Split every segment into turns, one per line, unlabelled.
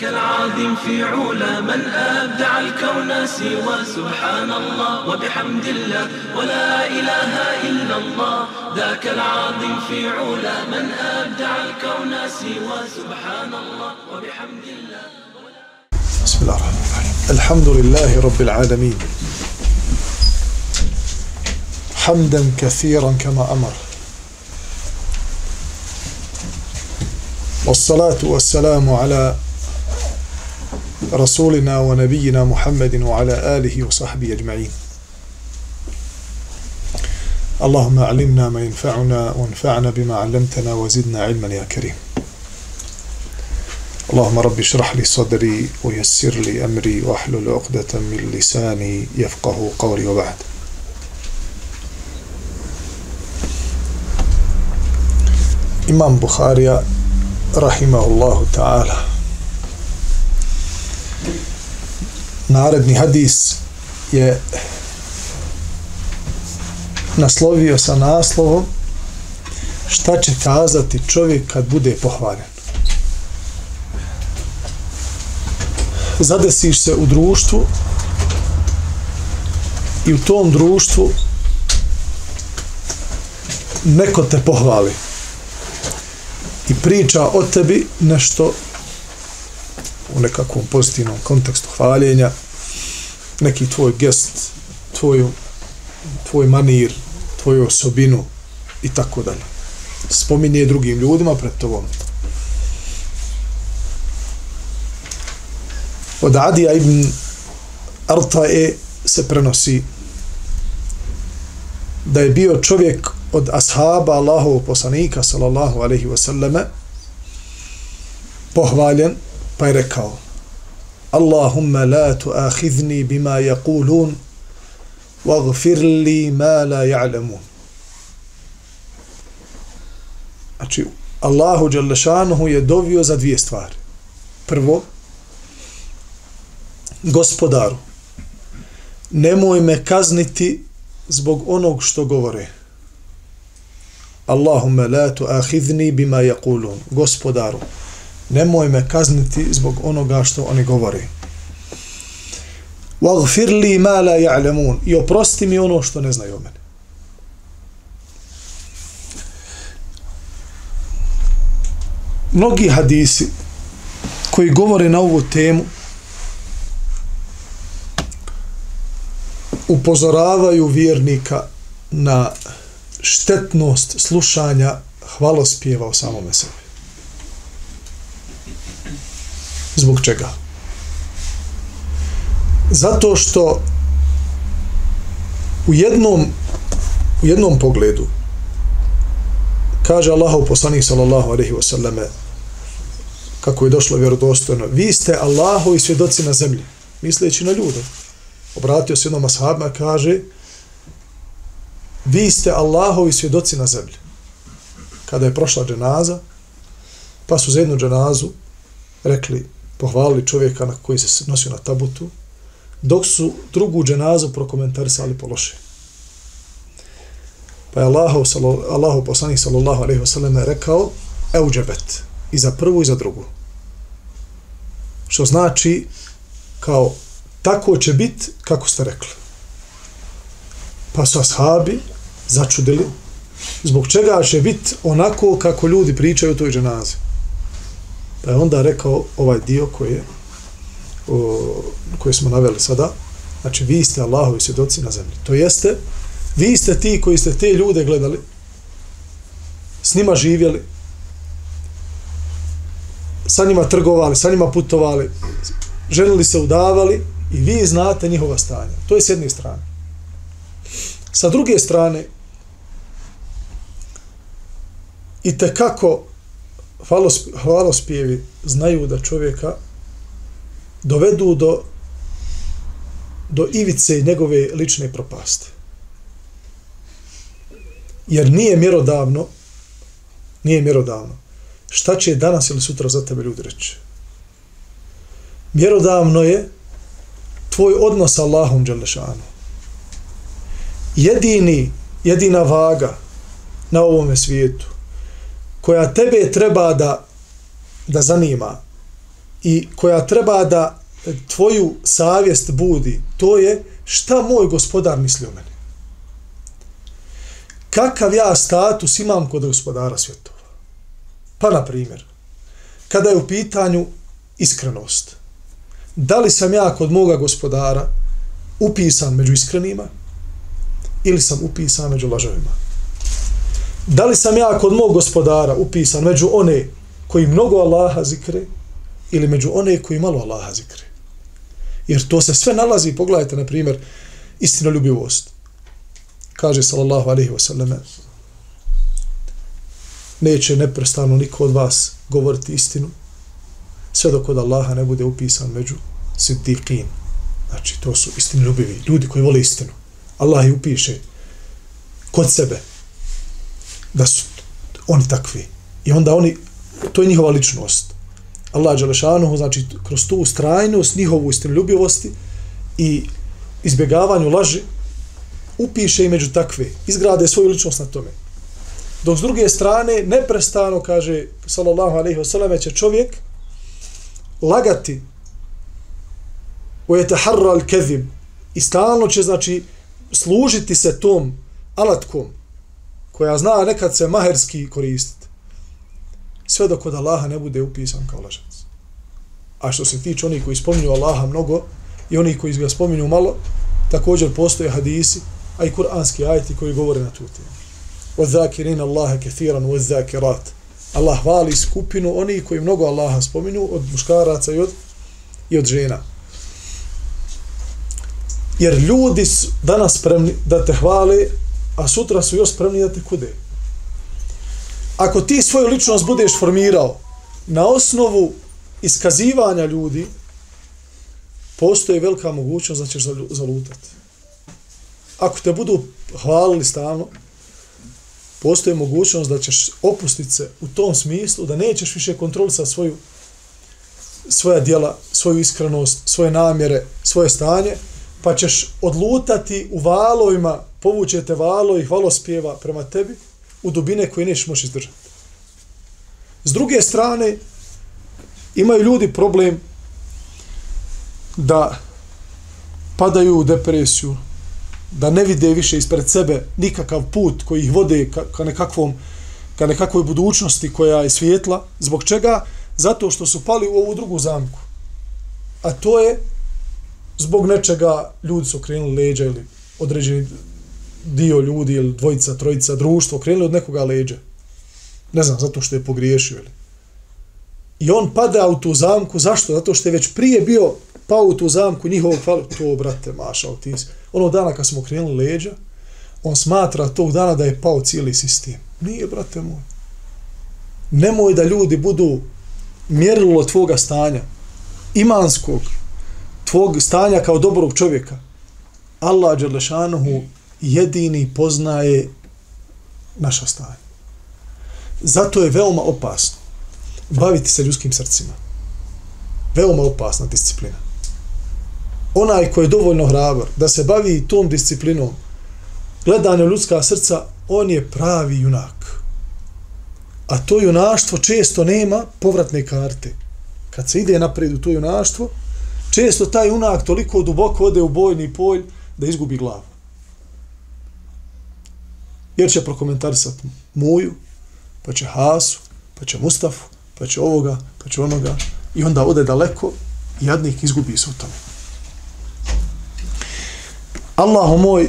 ذاك العظيم في علا من أبدع الكون سوى سبحان الله وبحمد الله ولا إله إلا الله. ذاك العظيم في علا من أبدع الكون سوى سبحان الله وبحمد الله.
بسم الله الرحمن الرحيم. الحمد لله رب العالمين. حمدا كثيرا كما أمر. والصلاة والسلام على رسولنا ونبينا محمد وعلى آله وصحبه أجمعين. اللهم علمنا ما ينفعنا وانفعنا بما علمتنا وزدنا علما يا كريم. اللهم رب اشرح لي صدري ويسر لي أمري واحلل عقدة من لساني يفقه قولي وبعد. إمام بخاري رحمه الله naredni hadis je naslovio sa naslovom šta će kazati čovjek kad bude pohvaljen. Zadesiš se u društvu i u tom društvu neko te pohvali i priča o tebi nešto u nekakvom pozitivnom kontekstu hvaljenja, neki tvoj gest, tvoju, tvoj manir, tvoju osobinu i tako dalje. Spominje drugim ljudima pred tobom. Od Adija ibn Artae se prenosi da je bio čovjek od ashaba Allahovog poslanika sallallahu alaihi wasallame pohvaljen pa je rekao Allahumma la tuahidni bima yaqulun waghfir li ma la ya'lamun. Znači Allahu Đalešanuhu je dovio za dvije stvari. Prvo gospodaru nemoj me kazniti zbog onog što govore. Allahumma la tuahidni bima yaqulun gospodaru nemoj me kazniti zbog onoga što oni govore. Waghfir li ma la ya'lamun i oprosti mi ono što ne znaju o mene. Mnogi hadisi koji govore na ovu temu upozoravaju vjernika na štetnost slušanja hvalospjeva o samome sebi. Zbog čega? Zato što u jednom u jednom pogledu kaže Allahov poslanik sallallahu alejhi ve selleme kako je došlo vjerodostojno vi ste Allahovi svjedoci na zemlji misleći na ljude obratio se jednom ashabima kaže vi ste Allahovi svjedoci na zemlji kada je prošla dženaza pa su za jednu dženazu rekli pohvalili čovjeka na koji se nosio na tabutu, dok su drugu dženazu prokomentarisali po loše. Pa je Allahu, Allahu poslanik sallallahu alaihi wasallam rekao euđebet i za prvu i za drugu. Što znači kao tako će bit kako ste rekli. Pa su ashabi začudili zbog čega će bit onako kako ljudi pričaju u toj dženazi. Pa je onda rekao ovaj dio koji o, koji smo naveli sada, znači vi ste Allahovi svjedoci na zemlji. To jeste, vi ste ti koji ste te ljude gledali, s njima živjeli, sa njima trgovali, sa njima putovali, ženili se udavali i vi znate njihova stanja. To je s jedne strane. Sa druge strane, i te kako hvalospjevi znaju da čovjeka dovedu do do ivice njegove lične propaste. Jer nije mjerodavno nije mjerodavno šta će danas ili sutra za tebe ljudi reći. Mjerodavno je tvoj odnos sa Allahom Đelešanu. Jedini, jedina vaga na ovome svijetu koja tebe treba da, da zanima i koja treba da tvoju savjest budi, to je šta moj gospodar misli o meni. Kakav ja status imam kod gospodara svjetova? Pa, na primjer, kada je u pitanju iskrenost, da li sam ja kod moga gospodara upisan među iskrenima ili sam upisan među lažovima? Da li sam ja kod mog gospodara upisan među one koji mnogo Allaha zikre ili među one koji malo Allaha zikre? Jer to se sve nalazi, pogledajte, na primjer, istinoljubivost. Kaže, sallallahu alaihi wasallam, neće neprestano niko od vas govoriti istinu, sve dok od Allaha ne bude upisan među siddiqin. Znači, to su istinoljubivi, ljudi koji vole istinu. Allah ih upiše kod sebe da su oni takvi. I onda oni, to je njihova ličnost. Allah Đelešanuhu, znači, kroz tu ustrajnost, njihovu istinoljubivosti i izbjegavanju laži, upiše i među takve. Izgrade svoju ličnost na tome. Dok s druge strane, neprestano, kaže, sallallahu alaihi wasallam, će čovjek lagati u etaharra al kezib i stalno će, znači, služiti se tom alatkom koja zna nekad se maherski koristiti. Sve dok od Allaha ne bude upisan kao lažac. A što se tiče onih koji spominju Allaha mnogo i onih koji ga spominju malo, također postoje hadisi, a i kuranski ajeti koji govore na tu temu. Od zakirina Allaha kethiran, od zakirat. Allah hvali skupinu oni koji mnogo Allaha spominju od muškaraca i od, i od žena. Jer ljudi su danas spremni da te hvale, a sutra su još spremni da te kude. Ako ti svoju ličnost budeš formirao na osnovu iskazivanja ljudi, postoji velika mogućnost da ćeš zalutati. Ako te budu hvalili stalno, postoji mogućnost da ćeš opustiti se u tom smislu, da nećeš više kontrolisati svoju svoja djela, svoju iskrenost, svoje namjere, svoje stanje, pa ćeš odlutati u valovima, povućete valo i hvalospjeva prema tebi u dubine koje neš moći izdržati. S druge strane, imaju ljudi problem da padaju u depresiju, da ne vide više ispred sebe nikakav put koji ih vode ka, ka nekakvom ka nekakvoj budućnosti koja je svijetla. Zbog čega? Zato što su pali u ovu drugu zamku. A to je zbog nečega ljudi su krenuli leđa ili određeni dio ljudi ili dvojica, trojica, društvo krenuli od nekoga leđa. Ne znam, zato što je pogriješio ili. I on pada u tu zamku, zašto? Zato što je već prije bio pao u tu zamku njihovog hvala, to, brate, mašao, ti si. Ono dana kad smo krenuli leđa, on smatra tog dana da je pao cijeli sistem. Nije, brate moj. Nemoj da ljudi budu mjerilo tvoga stanja, imanskog, tvog stanja kao dobrog čovjeka. Allah Đerlešanuhu jedini poznaje naša stanja. Zato je veoma opasno baviti se ljudskim srcima. Veoma opasna disciplina onaj koji je dovoljno hrabar da se bavi tom disciplinom gledanje ljudska srca, on je pravi junak. A to junaštvo često nema povratne karte. Kad se ide naprijed u to junaštvo, često taj junak toliko duboko ode u bojni polj da izgubi glavu. Jer će prokomentarisati Muju, pa će Hasu, pa će Mustafu, pa će ovoga, pa će onoga i onda ode daleko i jadnik izgubi se u tome. Allahu moj,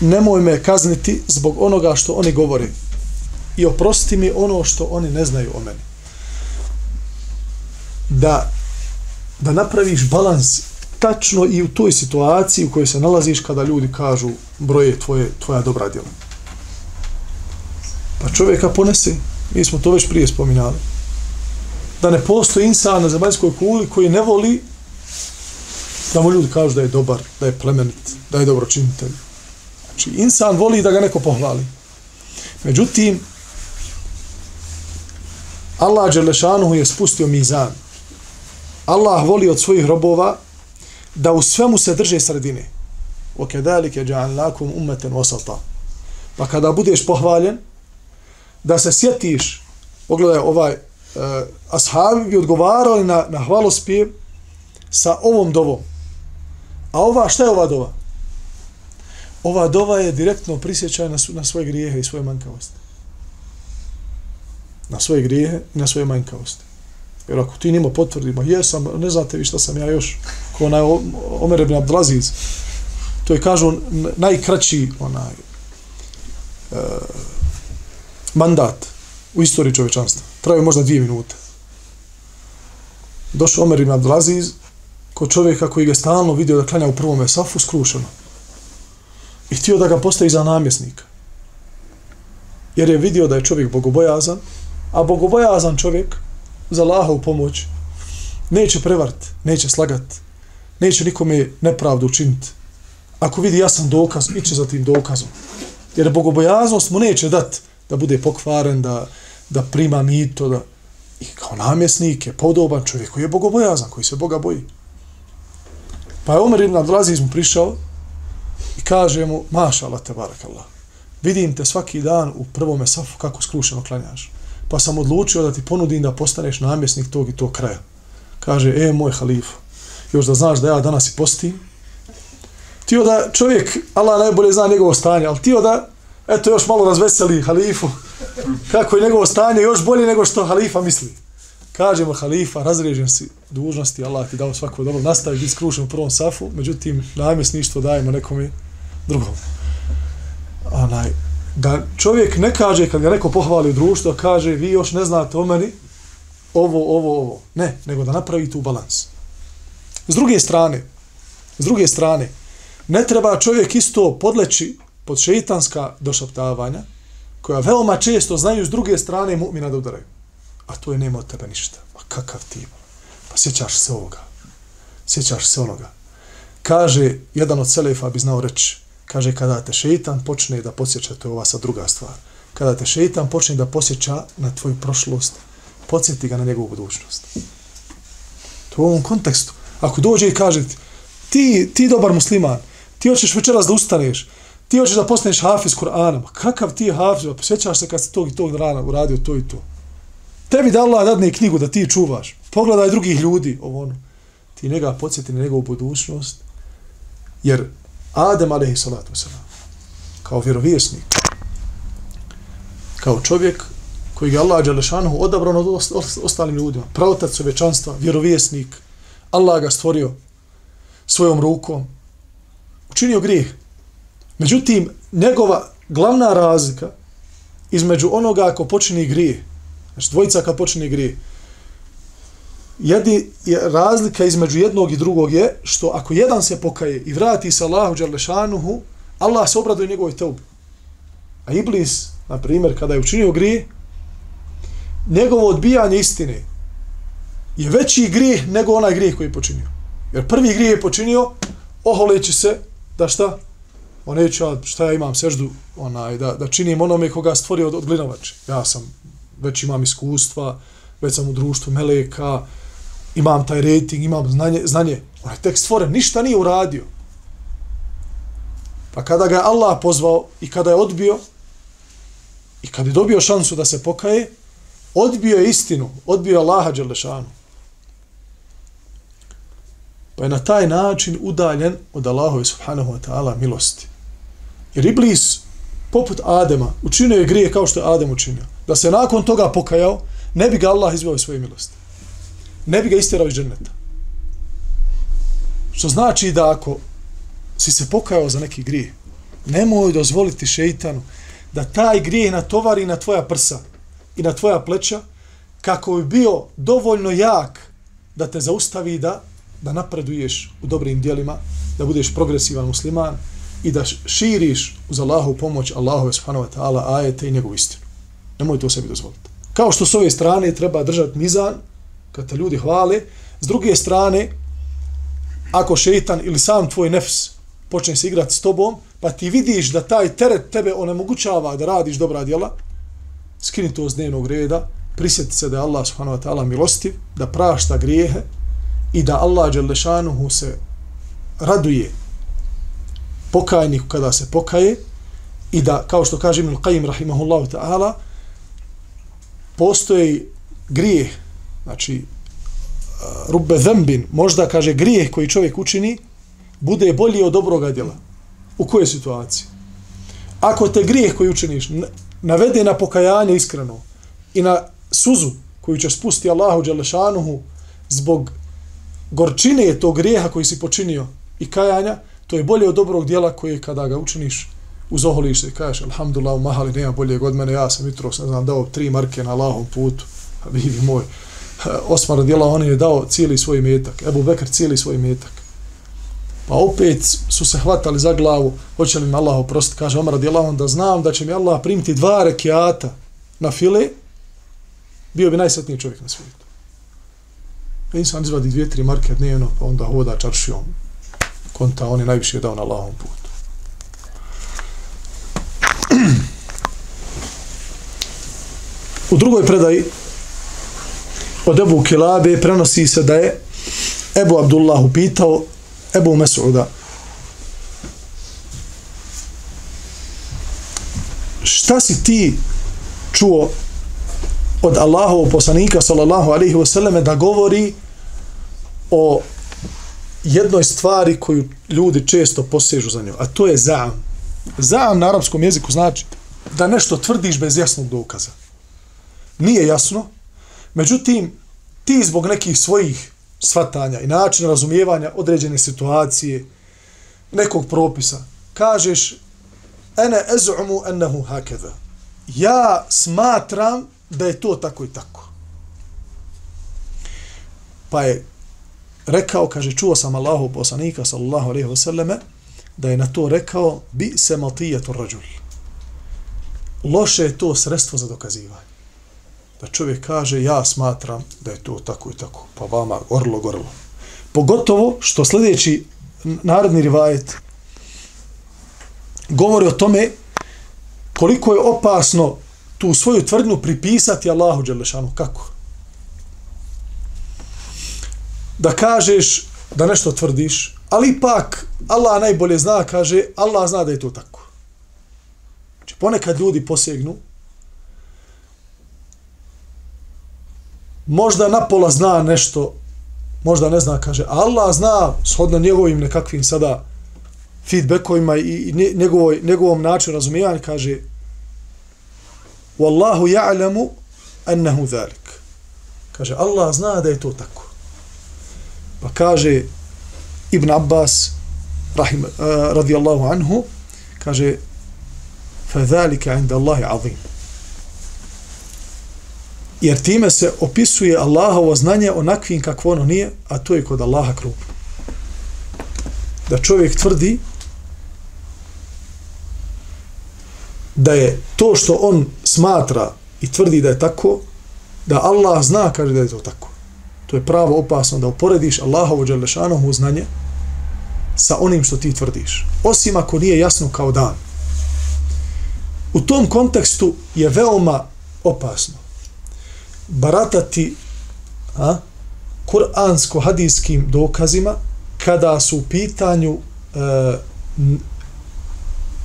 nemoj me kazniti zbog onoga što oni govore i oprosti mi ono što oni ne znaju o meni. Da, da napraviš balans tačno i u toj situaciji u kojoj se nalaziš kada ljudi kažu broje tvoje, tvoja dobra djela. Pa čovjeka ponese, mi smo to već prije spominali, da ne postoji insan na zemaljskoj kuli koji ne voli da mu ljudi kažu da je dobar, da je plemenit, da je dobročinitelj. Znači, insan voli da ga neko pohvali. Međutim, Allah Đelešanuhu je spustio mizan. Allah voli od svojih robova da u svemu se drže sredine. وَكَدَلِكَ جَعَلْنَاكُمْ أُمَّةً وَسَطًا Pa kada budeš pohvaljen, da se sjetiš, pogledaj ovaj, uh, ashabi bi odgovarali na, na hvalospjev sa ovom dovom. A ova, šta je ova dova? Ova dova je direktno prisjećaj na, na svoje grijehe i svoje manjkavosti. Na svoje grijehe i na svoje manjkavosti. Jer ako ti nima potvrdi, ma jesam, ne znate vi šta sam ja još, ko onaj Omer ibn Abdelaziz, to je, kažu, najkraći onaj uh, mandat u istoriji čovečanstva. Traju možda dvije minute. Došao Omer ibn Abdulaziz ko čovjeka koji ga stalno vidio da klanja u prvom safu, skrušeno. I htio da ga postavi za namjesnika. Jer je vidio da je čovjek bogobojazan, a bogobojazan čovjek za Allaha u pomoć neće prevart, neće slagat, neće nikome nepravdu učiniti. Ako vidi jasan dokaz, iće za tim dokazom. Jer bogobojaznost mu neće dati da bude pokvaren, da, da prima mito, da... I kao namjesnik je podoban čovjek koji je bogobojazan, koji se Boga boji. Pa je Omer ibn Abdelaziz mu prišao i kaže mu, maša Allah te barakallah, vidim te svaki dan u prvome safu kako skrušeno klanjaš. Pa sam odlučio da ti ponudim da postaneš namjesnik tog i tog kraja. Kaže, e, moj halifu, još da znaš da ja danas i postim, ti da čovjek, Allah najbolje zna njegovo stanje, ali ti da, eto, još malo razveseli halifu, kako je njegovo stanje, još bolje nego što halifa misli. Kaže mu halifa, razrežen si dužnosti, Allah ti dao svako dobro, nastavi biti skrušen u prvom safu, međutim, namjesništvo dajemo nekome drugom. Onaj, da čovjek ne kaže, kad ga neko pohvali u društvu, kaže, vi još ne znate o meni, ovo, ovo, ovo. Ne, nego da napravi tu balans. S druge strane, s druge strane, ne treba čovjek isto podleći pod šeitanska došaptavanja, koja veoma često znaju s druge strane mu'mina da udaraju. A to je nema od tebe ništa. Pa kakav ti? Pa sjećaš se ovoga. Sjećaš se onoga. Kaže, jedan od selefa bi znao reći, kaže, kada te šeitan počne da posjeća, to je ova sa druga stvar, kada te šeitan počne da posjeća na tvoju prošlost, podsjeti ga na njegovu budućnost. To u ovom kontekstu. Ako dođe i kaže ti, ti dobar musliman, ti hoćeš večeras da ustaneš, ti hoćeš da postaneš hafiz Kur'ana, kakav ti hafiz, pa sjećaš se kad si tog i tog rana uradio to i to. Tebi da Allah dadne knjigu da ti čuvaš, pogledaj drugih ljudi, ovo ono, ti njega podsjeti na njegovu budućnost, jer Adem alaihi salatu wasalam, kao vjerovjesnik, kao čovjek koji je Allah Đalešanu odabrao od ostalim ljudima, pravotac čovečanstva, vjerovjesnik, Allah ga stvorio svojom rukom, učinio grijeh. Međutim, njegova glavna razlika između onoga ako počini grije, znači dvojica kad počini grije, jedi, je razlika između jednog i drugog je što ako jedan se pokaje i vrati se Allahu Đalešanuhu, Allah se obraduje njegovoj teubi. A Iblis, na primjer, kada je učinio grije, njegovo odbijanje istine je veći grijeh nego onaj grijeh koji je počinio. Jer prvi grijeh je počinio, oholeći se, da šta? On neće, šta ja imam seždu, onaj, da, da činim onome koga stvorio od, od glinovače. Ja sam, već imam iskustva, već sam u društvu meleka, imam taj rating, imam znanje, znanje. On je tek stvoren, ništa nije uradio. Pa kada ga je Allah pozvao i kada je odbio, i kada je dobio šansu da se pokaje, odbio je istinu, odbio je Allaha Đelešanu. Pa je na taj način udaljen od Allahove subhanahu wa ta'ala milosti. Jer Iblis, poput Adema, učinio je grije kao što je Adem učinio. Da se nakon toga pokajao, ne bi ga Allah izveo svoje milosti. Ne bi ga istirao iz dženneta. Što znači da ako si se pokajao za neki grije, nemoj dozvoliti šeitanu da taj grije natovari na tvoja prsa i na tvoja pleća, kako bi bio dovoljno jak da te zaustavi da da napreduješ u dobrim dijelima, da budeš progresivan musliman i da širiš uz Allahu pomoć Allahu subhanahu wa ta'ala ajete i njegovu istinu. Nemoj to sebi dozvoliti. Kao što s ove strane treba držati mizan, kad te ljudi hvale, s druge strane, ako šeitan ili sam tvoj nefs počne se igrati s tobom, pa ti vidiš da taj teret tebe onemogućava da radiš dobra djela, skini to z dnevnog reda prisjeti se da je Allah subhanahu wa ta'ala milostiv, da prašta grijehe i da Allah Đelešanuhu se raduje pokajniku kada se pokaje i da, kao što kaže Ibn Qayyim rahimahullahu ta'ala, postoji grijeh, znači uh, rubbe zembin, možda kaže grijeh koji čovjek učini, bude bolji od dobroga djela. U kojoj situaciji? Ako te grijeh koji učiniš navede na pokajanje iskreno i na suzu koju će spusti Allahu Đelešanuhu zbog gorčine tog grijeha koji si počinio i kajanja, to je bolje od dobrog dijela koje kada ga učiniš uzoholiš se i kažeš alhamdulillah u mahali nema bolje od mene, ja sam jutro ne znam, dao tri marke na Allahom putu, a vidi moj, Osmar djela, on je dao cijeli svoj metak, Ebu Bekr cijeli svoj metak. Pa opet su se hvatali za glavu, hoće li mi Allah oprostiti, kaže Omar djela, on da znam da će mi Allah primiti dva rekiata na file, bio bi najsretniji čovjek na svijetu. Pa insan izvadi dvije, tri marke dnevno, pa onda hoda čaršijom, konta, on je najviše dao na Allahom putu. U drugoj predaji od Ebu Kilabe prenosi se da je Ebu Abdullah upitao Ebu Mesuda šta si ti čuo od Allahovog poslanika sallallahu alaihi wasallam da govori o jednoj stvari koju ljudi često posežu za njom, a to je zaam. Zaam na arapskom jeziku znači da nešto tvrdiš bez jasnog dokaza. Nije jasno, međutim, ti zbog nekih svojih svatanja i načina razumijevanja određene situacije, nekog propisa, kažeš ene ezumu ennehu hakeza. Ja smatram da je to tako i tako. Pa je rekao, kaže, čuo sam Allahu poslanika, sallallahu alaihi wasallame, da je na to rekao, bi se matijetu rađul. Loše je to sredstvo za dokazivanje da čovjek kaže ja smatram da je to tako i tako, pa vama orlo gorlo. Pogotovo što sljedeći narodni rivajet govori o tome koliko je opasno tu svoju tvrdnju pripisati Allahu Đelešanu. Kako? Da kažeš da nešto tvrdiš, ali ipak Allah najbolje zna, kaže, Allah zna da je to tako. Znači, ponekad ljudi posegnu možda napola zna nešto, možda ne zna, kaže, Allah zna, shodno njegovim nekakvim sada feedbackovima i njegovoj, njegovom načinu razumijevanja, kaže, Wallahu ja'lamu annahu zalik. Kaže, Allah zna da je to tako. Pa kaže Ibn Abbas, rahim, eh, uh, radijallahu anhu, kaže, fa dhalika inda Allahi azim jer time se opisuje Allahovo znanje onakvim kakvo ono nije, a to je kod Allaha krupno. Da čovjek tvrdi da je to što on smatra i tvrdi da je tako, da Allah zna, kaže da je to tako. To je pravo opasno da uporediš Allahovo Đelešanohu znanje sa onim što ti tvrdiš. Osim ako nije jasno kao dan. U tom kontekstu je veoma opasno baratati a, kuransko-hadijskim dokazima kada su u pitanju e,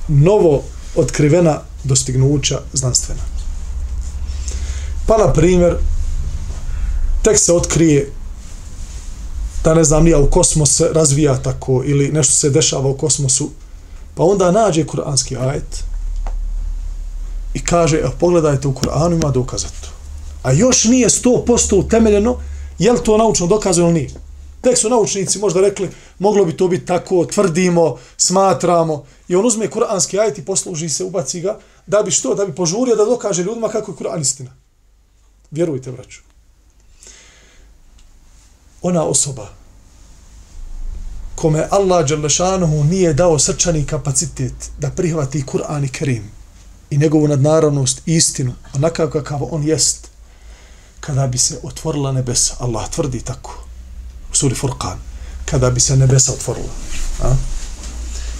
novo otkrivena dostignuća znanstvena. Pa, na primjer, tek se otkrije da ne znam nija u kosmos se razvija tako ili nešto se dešava u kosmosu, pa onda nađe kuranski ajet i kaže, evo, pogledajte u Kur'anu, ima dokazat to a još nije 100% utemeljeno, je li to naučno dokazano ili nije. Tek su naučnici možda rekli, moglo bi to biti tako, tvrdimo, smatramo, i on uzme kuranski ajet i posluži se, ubaci ga, da bi što, da bi požurio da dokaže ljudima kako je Kur'an istina. Vjerujte, braću. Ona osoba kome Allah Đalešanuhu nije dao srčani kapacitet da prihvati Kur'an i Kerim i njegovu nadnaravnost i istinu, onakav kakav on jest, kada bi se otvorila nebesa. Allah tvrdi tako. Suri Furqan. Kada bi se nebesa otvorila. A?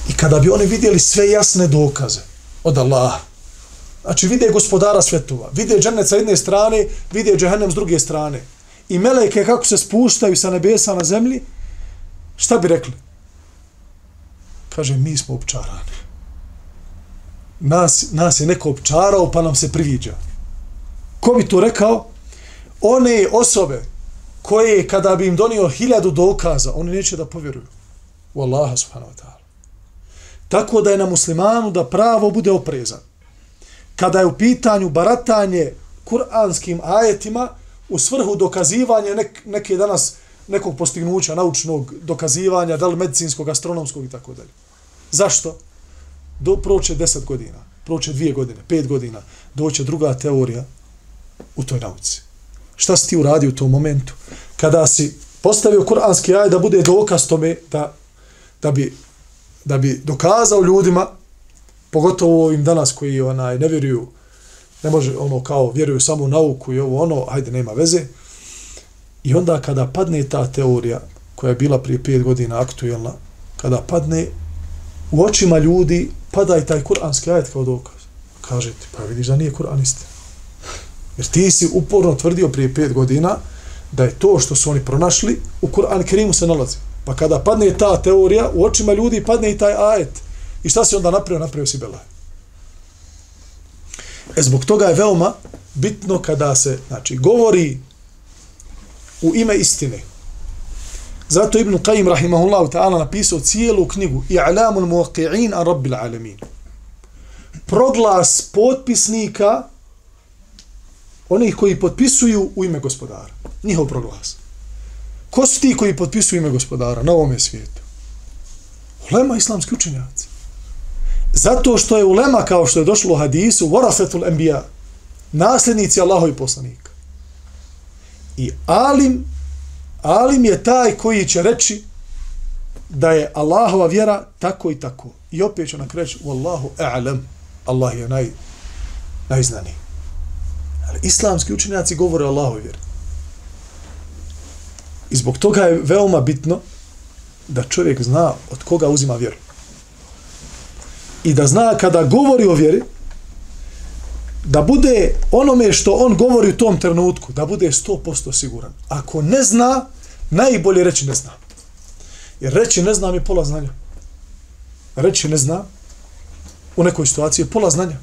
I kada bi oni vidjeli sve jasne dokaze od Allaha. Znači vide gospodara svjetova, vide džennet sa jedne strane, vide džehennem s druge strane. I meleke kako se spuštaju sa nebesa na zemlji, šta bi rekli? Kaže, mi smo opčarani. Nas, nas je neko opčarao pa nam se priviđa. Ko bi to rekao? One osobe koje kada bi im donio hiljadu dokaza, oni neće da povjeruju. U Allaha subhanahu wa ta'ala. Tako da je na muslimanu da pravo bude oprezan. Kada je u pitanju baratanje kuranskim ajetima u svrhu dokazivanja nek, neke danas nekog postignuća naučnog dokazivanja, da li medicinskog, astronomskog i tako dalje. Zašto? Do, proće deset godina, proće dvije godine, pet godina, doće druga teorija u toj nauci. Šta si ti uradio u tom momentu? Kada si postavio kuranski ajet da bude dokaz tome da, da, bi, da bi dokazao ljudima, pogotovo ovim danas koji onaj, ne vjeruju, ne može ono kao vjeruju samo u nauku i ovo ono, ajde nema veze. I onda kada padne ta teorija koja je bila prije pet godina aktuelna, kada padne u očima ljudi, pada i taj kuranski ajet kao dokaz. Kažete, pa vidiš da nije kuran istina. Jer ti si uporno tvrdio prije pet godina da je to što su oni pronašli u Kur'an Kerimu se nalazi. Pa kada padne ta teorija, u očima ljudi padne i taj ajet. I šta se onda napravio? Napravio si belaj. E zbog toga je veoma bitno kada se znači, govori u ime istine. Zato Ibn Qayyim rahimahullahu ta'ala napisao cijelu knjigu I'lamul muwaqi'in an rabbil alamin. Proglas potpisnika onih koji potpisuju u ime gospodara. Njihov proglas. Ko su ti koji potpisuju ime gospodara na ovom svijetu? Ulema islamski učenjaci. Zato što je ulema, kao što je došlo u hadisu, warafetul enbija, nasljednici Allahovi poslanika. I alim, alim je taj koji će reći da je Allahova vjera tako i tako. I opet će nam reći, Wallahu a'lam, Allah je naj, najznaniji. Ali islamski učenjaci govore o Allahoj vjeri. I zbog toga je veoma bitno da čovjek zna od koga uzima vjeru. I da zna kada govori o vjeri, da bude onome što on govori u tom trenutku, da bude 100% siguran. Ako ne zna, najbolje reći ne zna. Jer reći ne znam je pola znanja. Reći ne zna u nekoj situaciji je pola znanja.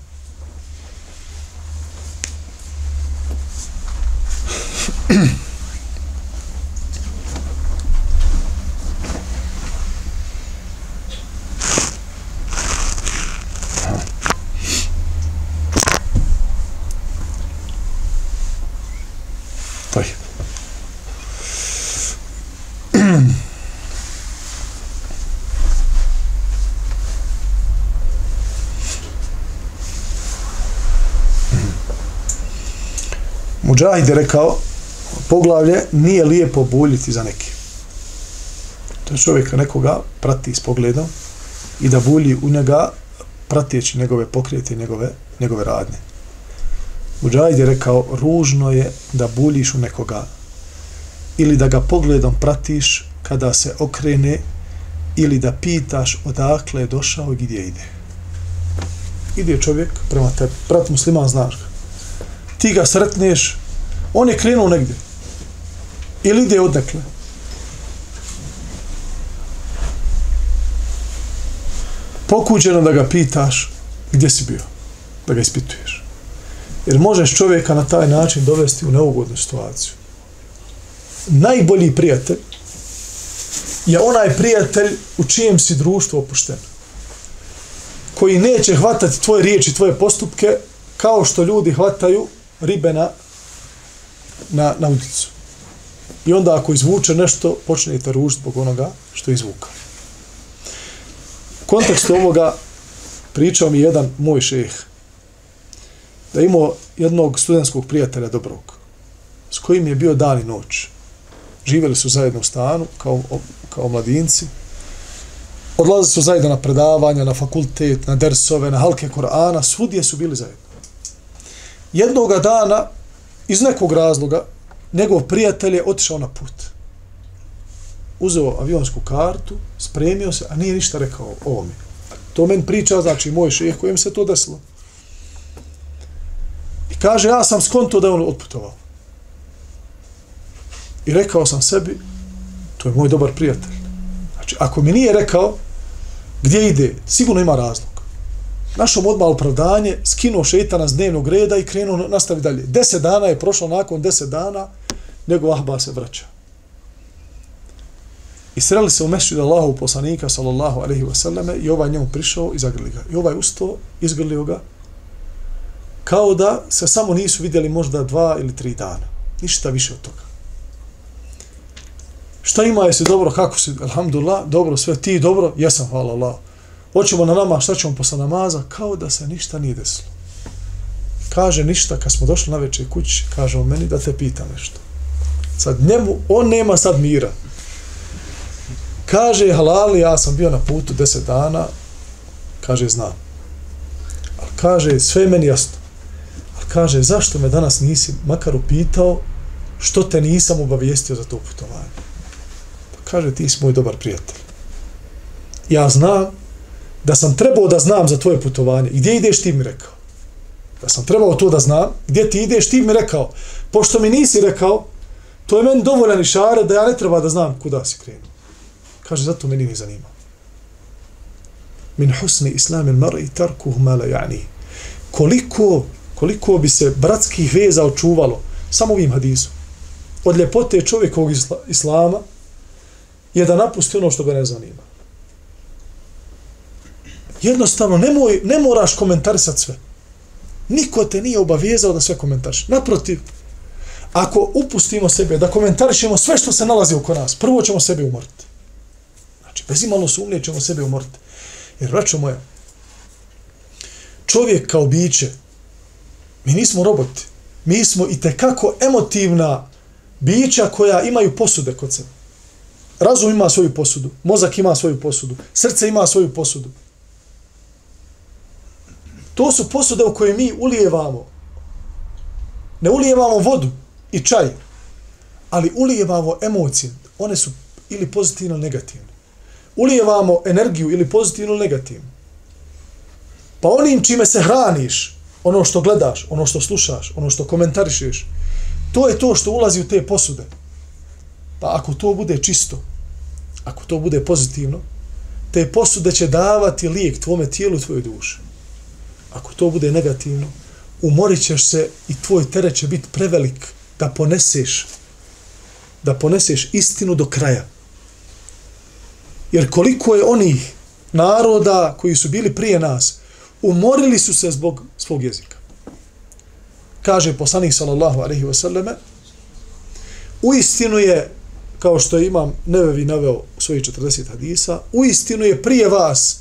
Mujahid je rekao, poglavlje nije lijepo buljiti za neke. To je čovjek nekoga prati s pogledom i da bulji u njega pratijeći njegove pokrijete i njegove, njegove radnje. Mujahid je rekao, ružno je da buljiš u nekoga ili da ga pogledom pratiš kada se okrene ili da pitaš odakle je došao i gdje ide. Ide čovjek prema tebi, brat musliman znaš ga. Ti ga sretneš, on je krenuo negdje. Ili ide odakle? Pokuđeno da ga pitaš gdje si bio, da ga ispituješ. Jer možeš čovjeka na taj način dovesti u neugodnu situaciju. Najbolji prijatelj je onaj prijatelj u čijem si društvu opušten. Koji neće hvatati tvoje riječi, tvoje postupke, kao što ljudi hvataju ribe na, na, na udicu. I onda ako izvuče nešto, počnete ružiti zbog onoga što je izvuka. U kontekstu ovoga pričao mi jedan moj šeh da imao jednog studentskog prijatelja dobrog s kojim je bio dan i noć. Živjeli su zajedno u stanu kao, kao mladinci. Odlazili su zajedno na predavanja, na fakultet, na dersove, na halke Korana, svudje su bili zajedno. Jednoga dana, iz nekog razloga, njegov prijatelj je otišao na put. Uzeo avionsku kartu, spremio se, a nije ništa rekao o ovome. To men priča, znači moj šeh kojem se to desilo. I Kaže, ja sam skonto da je on otputovao. I rekao sam sebi, to je moj dobar prijatelj. Znači, ako mi nije rekao gdje ide, sigurno ima razlog. Našom odmah opravdanje, skinuo šeitana s dnevnog reda i krenuo nastavi dalje. Deset dana je prošlo, nakon deset dana, njegov ahba se vraća. I sreli se u mešću Allahu poslanika, sallallahu alaihi wasallame, i ovaj njemu prišao i zagrli ga. I ovaj ustao, izgrlio ga, kao da se samo nisu vidjeli možda dva ili tri dana. Ništa više od toga. Šta ima, jesi dobro, kako si, alhamdulillah, dobro, sve ti dobro, jesam, hvala Allah. Hoćemo na nama, šta ćemo posle namaza, kao da se ništa nije desilo. Kaže ništa, kad smo došli na večer kući, kaže on meni da te pita nešto. Sad njemu, on nema sad mira. Kaže, halali, ja sam bio na putu deset dana, kaže, znam. Ali kaže, sve je meni jasno. Ali kaže, zašto me danas nisi makar upitao što te nisam obavijestio za to putovanje? Pa kaže, ti si moj dobar prijatelj. Ja znam da sam trebao da znam za tvoje putovanje. I gdje ideš ti mi rekao? Da sam trebao to da znam. Gdje ti ideš ti mi rekao? Pošto mi nisi rekao, to je meni dovoljan išare da ja ne treba da znam kuda si krenuo. Kaže, zato meni ne zanima. Min husni islamin mar'i tarkuhu ma la ja'ni. Koliko, koliko bi se bratskih veza očuvalo samo ovim hadisom. Od ljepote čovjekovog islama je da napusti ono što ga ne zanima. Jednostavno, nemoj, ne moraš komentarisati sve. Niko te nije obavezao da sve komentariš. Naprotiv, ako upustimo sebe da komentarišemo sve što se nalazi oko nas, prvo ćemo sebe umoriti. Znači, bez imalo sumnje ćemo sebe umoriti. Jer, braćo moja, čovjek kao biće, mi nismo roboti. Mi smo i tekako emotivna bića koja imaju posude kod sebe. Razum ima svoju posudu, mozak ima svoju posudu, srce ima svoju posudu. To su posude u koje mi ulijevamo. Ne ulijevamo vodu i čaj, ali ulijevamo emocije. One su ili pozitivno ili negativne. Ulijevamo energiju ili pozitivno ili negativno. Pa onim čime se hraniš, ono što gledaš, ono što slušaš, ono što komentarišeš, to je to što ulazi u te posude. Pa ako to bude čisto, ako to bude pozitivno, te posude će davati lijek tvome tijelu i tvojoj duši ako to bude negativno, umorit ćeš se i tvoj teret će biti prevelik da poneseš da poneseš istinu do kraja. Jer koliko je onih naroda koji su bili prije nas, umorili su se zbog svog jezika. Kaže poslanik sallallahu alaihi wasallame, u istinu je, kao što imam nevevi naveo u svojih 40 hadisa, u istinu je prije vas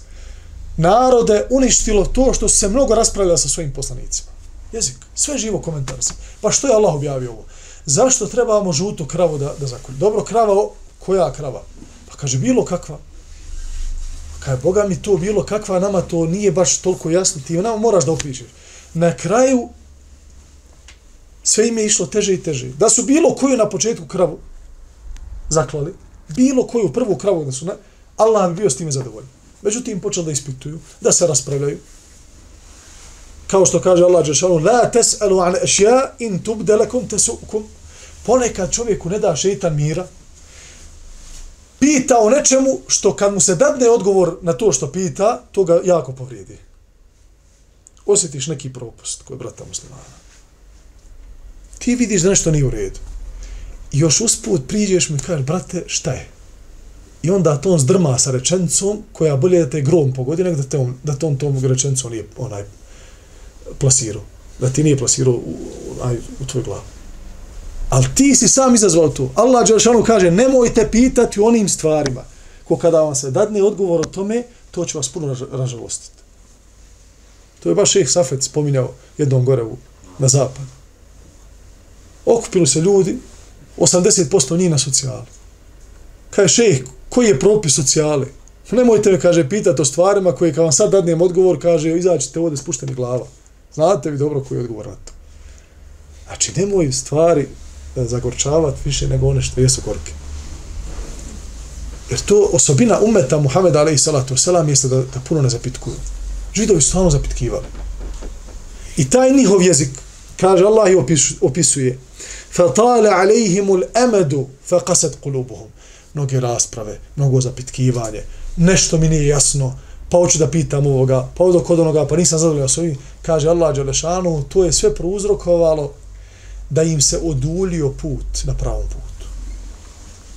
narode uništilo to što se mnogo raspravljala sa svojim poslanicima. Jezik. Sve živo komentar sam. Pa što je Allah objavio ovo? Zašto trebamo žutu kravu da, da zakolje? Dobro, krava, koja krava? Pa kaže, bilo kakva. Kaj Boga mi to bilo kakva, nama to nije baš toliko jasno. Ti nama moraš da opišeš. Na kraju sve im je išlo teže i teže. Da su bilo koju na početku kravu zaklali, bilo koju prvu kravu da su na, Allah bi bio s time zadovoljan. Međutim, počeli da ispituju, da se raspravljaju. Kao što kaže Allah Đešanu, la tes'alu an ešja in tubde lekum tesukum. Ponekad čovjeku ne da šeitan mira, pita o nečemu što kad mu se dadne odgovor na to što pita, to ga jako povrijedi. Osjetiš neki propust kod brata muslimana. Ti vidiš da nešto nije u redu. I još usput priđeš mi i kažeš, brate, šta je? I onda to on zdrma sa rečenicom koja bolje da te grom pogodi nego da, te on, da te on tom rečenicom nije onaj plasirao. Da ti nije plasirao u, onaj, u tvoj glavu. Ali ti si sam izazvao to. Allah Đelšanu kaže, nemojte pitati o onim stvarima. Ko kada vam se dadne odgovor o tome, to će vas puno ražalostiti. To je baš šeh Safet spominjao jednom gore u, na zapad. Okupili se ljudi, 80% njih na socijali. Kaže šeh, koji je propis socijale? Nemojte me, kaže, pitati o stvarima koje, kad vam sad dadnem odgovor, kaže, izaćete ovdje spušteni glava. Znate vi dobro koji je odgovor na to. Znači, nemoj stvari zagorčavati više nego one što jesu gorke. Jer to osobina umeta Muhameda alaihi salatu wasalam jeste da, da puno ne zapitkuju. Židovi su stvarno zapitkivali. I taj njihov jezik, Kaže Allah i opisu, opisuje. فَطَالَ عَلَيْهِمُ الْأَمَدُ فَقَسَتْ قُلُوبُهُم Mnoge rasprave, mnogo zapitkivanje, nešto mi nije jasno, pa hoću da pitam ovoga, pa ovdje kod onoga, pa nisam zadovoljio s ovim. Kaže Allah Đelešanu, to je sve prouzrokovalo da im se odulio put na pravom putu.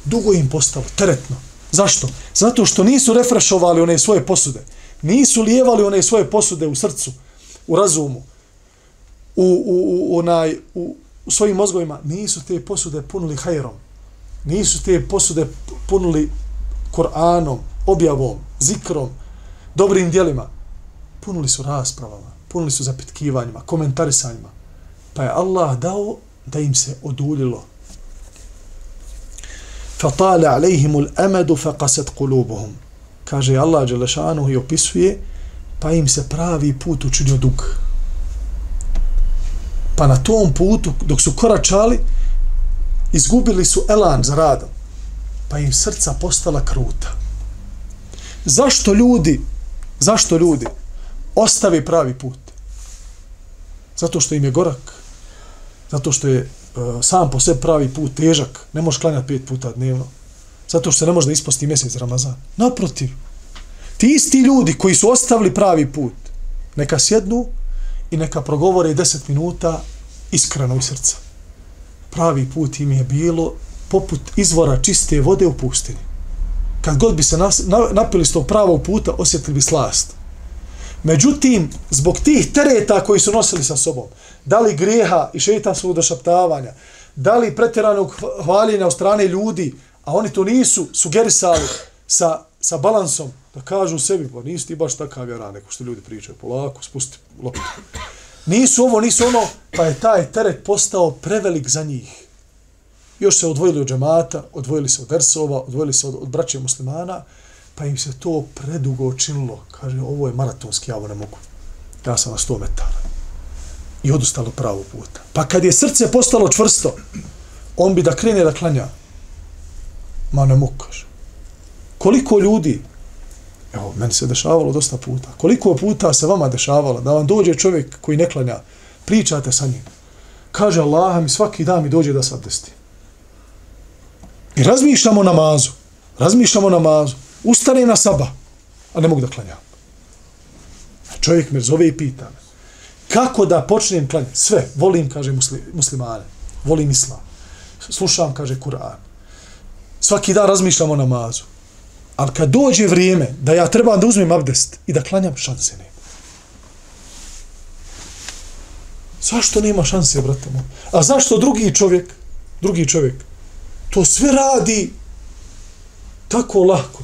Dugo im postalo, teretno. Zašto? Zato što nisu refrešovali one svoje posude. Nisu lijevali one svoje posude u srcu, u razumu, u, u, u, onaj, u, u svojim mozgovima. Nisu te posude punili hajrom Nisu te posude punuli Koranom, objavom, zikrom, dobrim dijelima. Punuli su raspravama, punuli su zapitkivanjima, komentarisanjima. Pa je Allah dao da im se oduljilo. فَطَالَ عَلَيْهِمُ الْأَمَدُ فَقَسَتْ قُلُوبُهُمْ Kaže Allah Đelešanu i opisuje, pa im se pravi put učinio dug. Pa na tom putu, dok su koračali, izgubili su elan za radom. Pa im srca postala kruta. Zašto ljudi, zašto ljudi ostavi pravi put? Zato što im je gorak. Zato što je uh, sam po sebi pravi put težak. Ne možeš klanjati pet puta dnevno. Zato što se ne može da isposti mjesec Ramazan. Naprotiv. Ti isti ljudi koji su ostavili pravi put, neka sjednu i neka progovore 10 minuta iskreno iz srca. Pravi put im je bilo poput izvora čiste vode u pustini. Kad god bi se nas, na, napili s tog pravog puta, osjetili bi slast. Međutim, zbog tih tereta koji su nosili sa sobom, da li grijeha i šeitanskog došaptavanja, da li pretjeranog hvaljenja od strane ljudi, a oni to nisu sugerisali sa, sa balansom, da kažu sebi, pa nisi ti baš takav vjera, neko što ljudi pričaju, polako, spusti loptu. Nisu ovo, nisu ono, pa je taj teret postao prevelik za njih. Još se odvojili od džemata, odvojili se od Ersova, odvojili se od, od braće muslimana, pa im se to predugo činilo. Kaže, ovo je maratonski, ja ovo ne mogu. Ja sam na 100 metara. I odustalo pravo puta. Pa kad je srce postalo čvrsto, on bi da krene da klanja. Ma ne mogu, kaže. Koliko ljudi, evo, meni se dešavalo dosta puta, koliko puta se vama dešavalo da vam dođe čovjek koji ne klanja, pričate sa njim. Kaže Allah mi svaki dan mi dođe da se abdesti. I razmišljamo namazu. Razmišljamo namazu. Ustane na saba, a ne mogu da klanjam. Čovjek me zove i pita me. Kako da počnem klanjati? Sve. Volim, kaže muslimane. Volim islam. Slušam, kaže Kur'an. Svaki dan razmišljamo namazu. Ali kad dođe vrijeme da ja trebam da uzmem abdest i da klanjam, šanse nema. Zašto nema šanse, brate moj? A zašto drugi čovjek, drugi čovjek, to sve radi tako lako.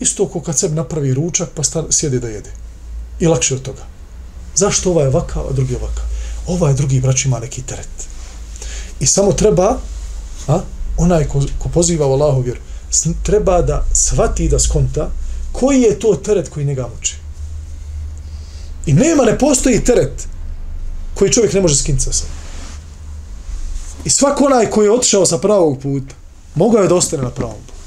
Isto ko kad sebi napravi ručak pa stan, sjedi da jede. I lakše od toga. Zašto ovaj je ovakav, a drugi je ovakav? Ovaj drugi brać ima neki teret. I samo treba, a, onaj ko, ko poziva u Allahu vjeru, treba da shvati da skonta koji je to teret koji njega muči. I nema, ne postoji teret koji čovjek ne može skinti sa sobom. I svak onaj koji je otišao sa pravog puta, mogao je da ostane na pravom putu.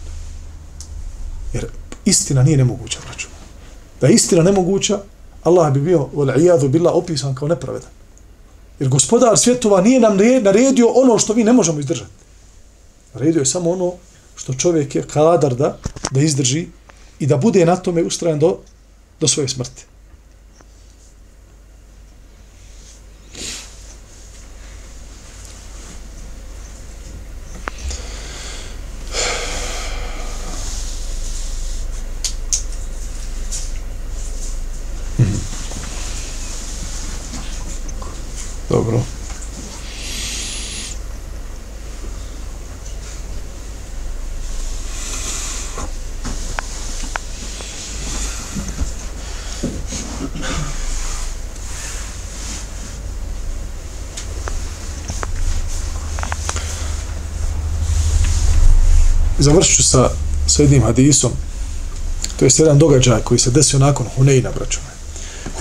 Jer istina nije nemoguća, braću. Da je istina nemoguća, Allah bi bio, ijadu bila opisan kao nepravedan. Jer gospodar svjetova nije nam naredio ono što vi ne možemo izdržati. Naredio je samo ono što čovjek je kadar da, da izdrži i da bude na tome ustrajan do, do svoje smrti. Dobro. Završit ću sa, sa jednim hadisom. To je jedan događaj koji se desio nakon Huneina, braćume.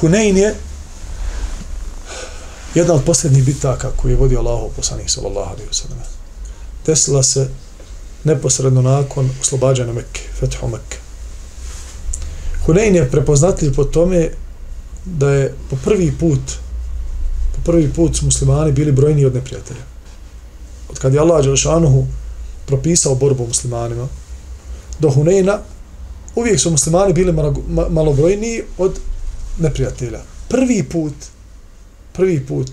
Hunein je jedna od posljednjih bitaka koji je vodio Allahov poslanik sallallahu alejhi ve sellem. Desila se neposredno nakon oslobađanja Mekke, fethu Mekke. Hunein je prepoznatljiv po tome da je po prvi put po prvi put su muslimani bili brojni od neprijatelja. Od kad je Allah Đelšanuhu propisao borbu muslimanima, do Huneyna, uvijek su muslimani bili malobrojniji od neprijatelja. Prvi put, prvi put,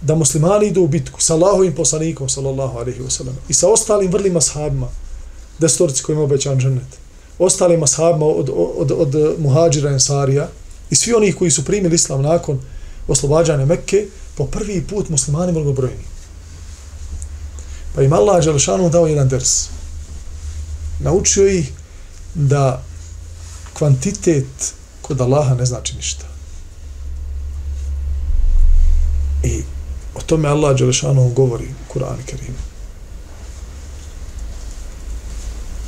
da muslimani idu u bitku sa Allahovim poslanikom, sallallahu alaihi wa sallam, i sa ostalim vrlima sahabima, destorci kojima obećan džennet, ostalim sahabima od, od, od, od muhađira ensarija, i svi oni koji su primili islam nakon oslobađanja Mekke, po prvi put muslimani mnogobrojni. Pa im Allah Đelšanu dao jedan ders. Naučio ih da kvantitet kod Allaha ne znači ništa. I o tome Allah Đelešanu govori u Kur'an Kerim.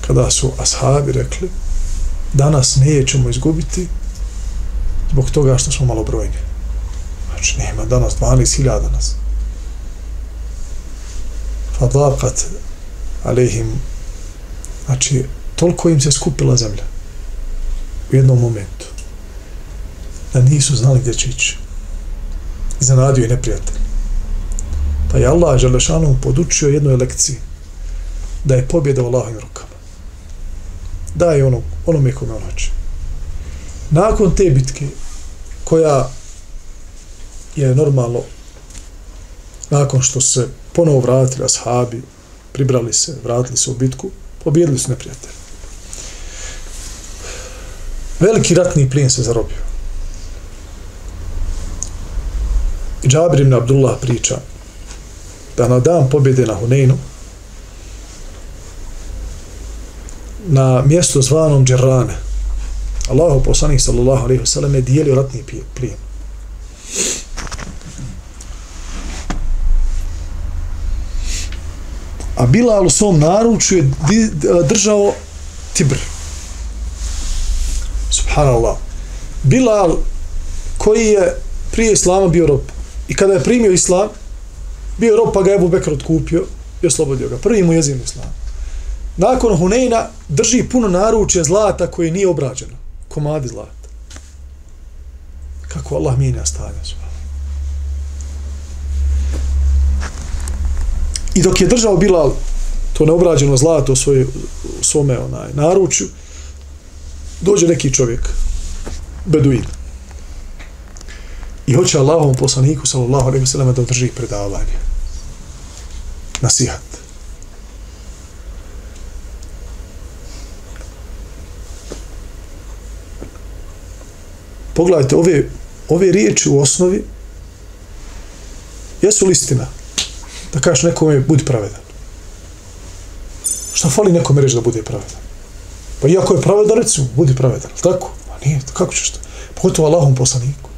Kada su ashabi rekli danas nećemo izgubiti zbog toga što smo malo brojni. Znači, nema danas 12.000 nas. Fadakat alehim znači, toliko im se skupila zemlja u jednom momentu da nisu znali gdje će ići. Zanadio je neprijatelj. Pa je Allah Želešanu podučio jednoj lekciji da je pobjeda u Allahovim rukama. Da je ono, onome kome on hoće. Nakon te bitke, koja je normalno nakon što se ponovo vratili ashabi, pribrali se, vratili se u bitku, pobjedili su neprijatelje. Veliki ratni plijen se zarobio. I Džabir ibn Abdullah priča da na dan pobjede na Huneinu na mjestu zvanom Džerane Allahu poslanik sallallahu alejhi ve je dijelio ratni plijen. A Bilal u svom naručju je držao Tibr. Subhanallah. Bilal koji je prije Islama bio rob i kada je primio Islam bio rob pa ga je Ebu Bekr otkupio i oslobodio ga. Prvi mu jezim Islam. Nakon Huneyna drži puno naručja zlata koje nije obrađeno komadi zlata. Kako Allah mijenja stanje Subhanallah I dok je držao Bilal to neobrađeno zlato u, svoje, u svome onaj, naručju, dođe neki čovjek, Beduin. I hoće Allahom poslaniku, sallallahu alaihi wa sallam, da održi predavanje. Nasihat. pogledajte ove, ove riječi u osnovi jesu listina da kažeš nekome budi pravedan. Šta fali nekome reći da bude pravedan? Pa iako je pravedan recimo budi pravedan tako? a nije, kako ćeš to? Pogotovo Allahom poslaniku.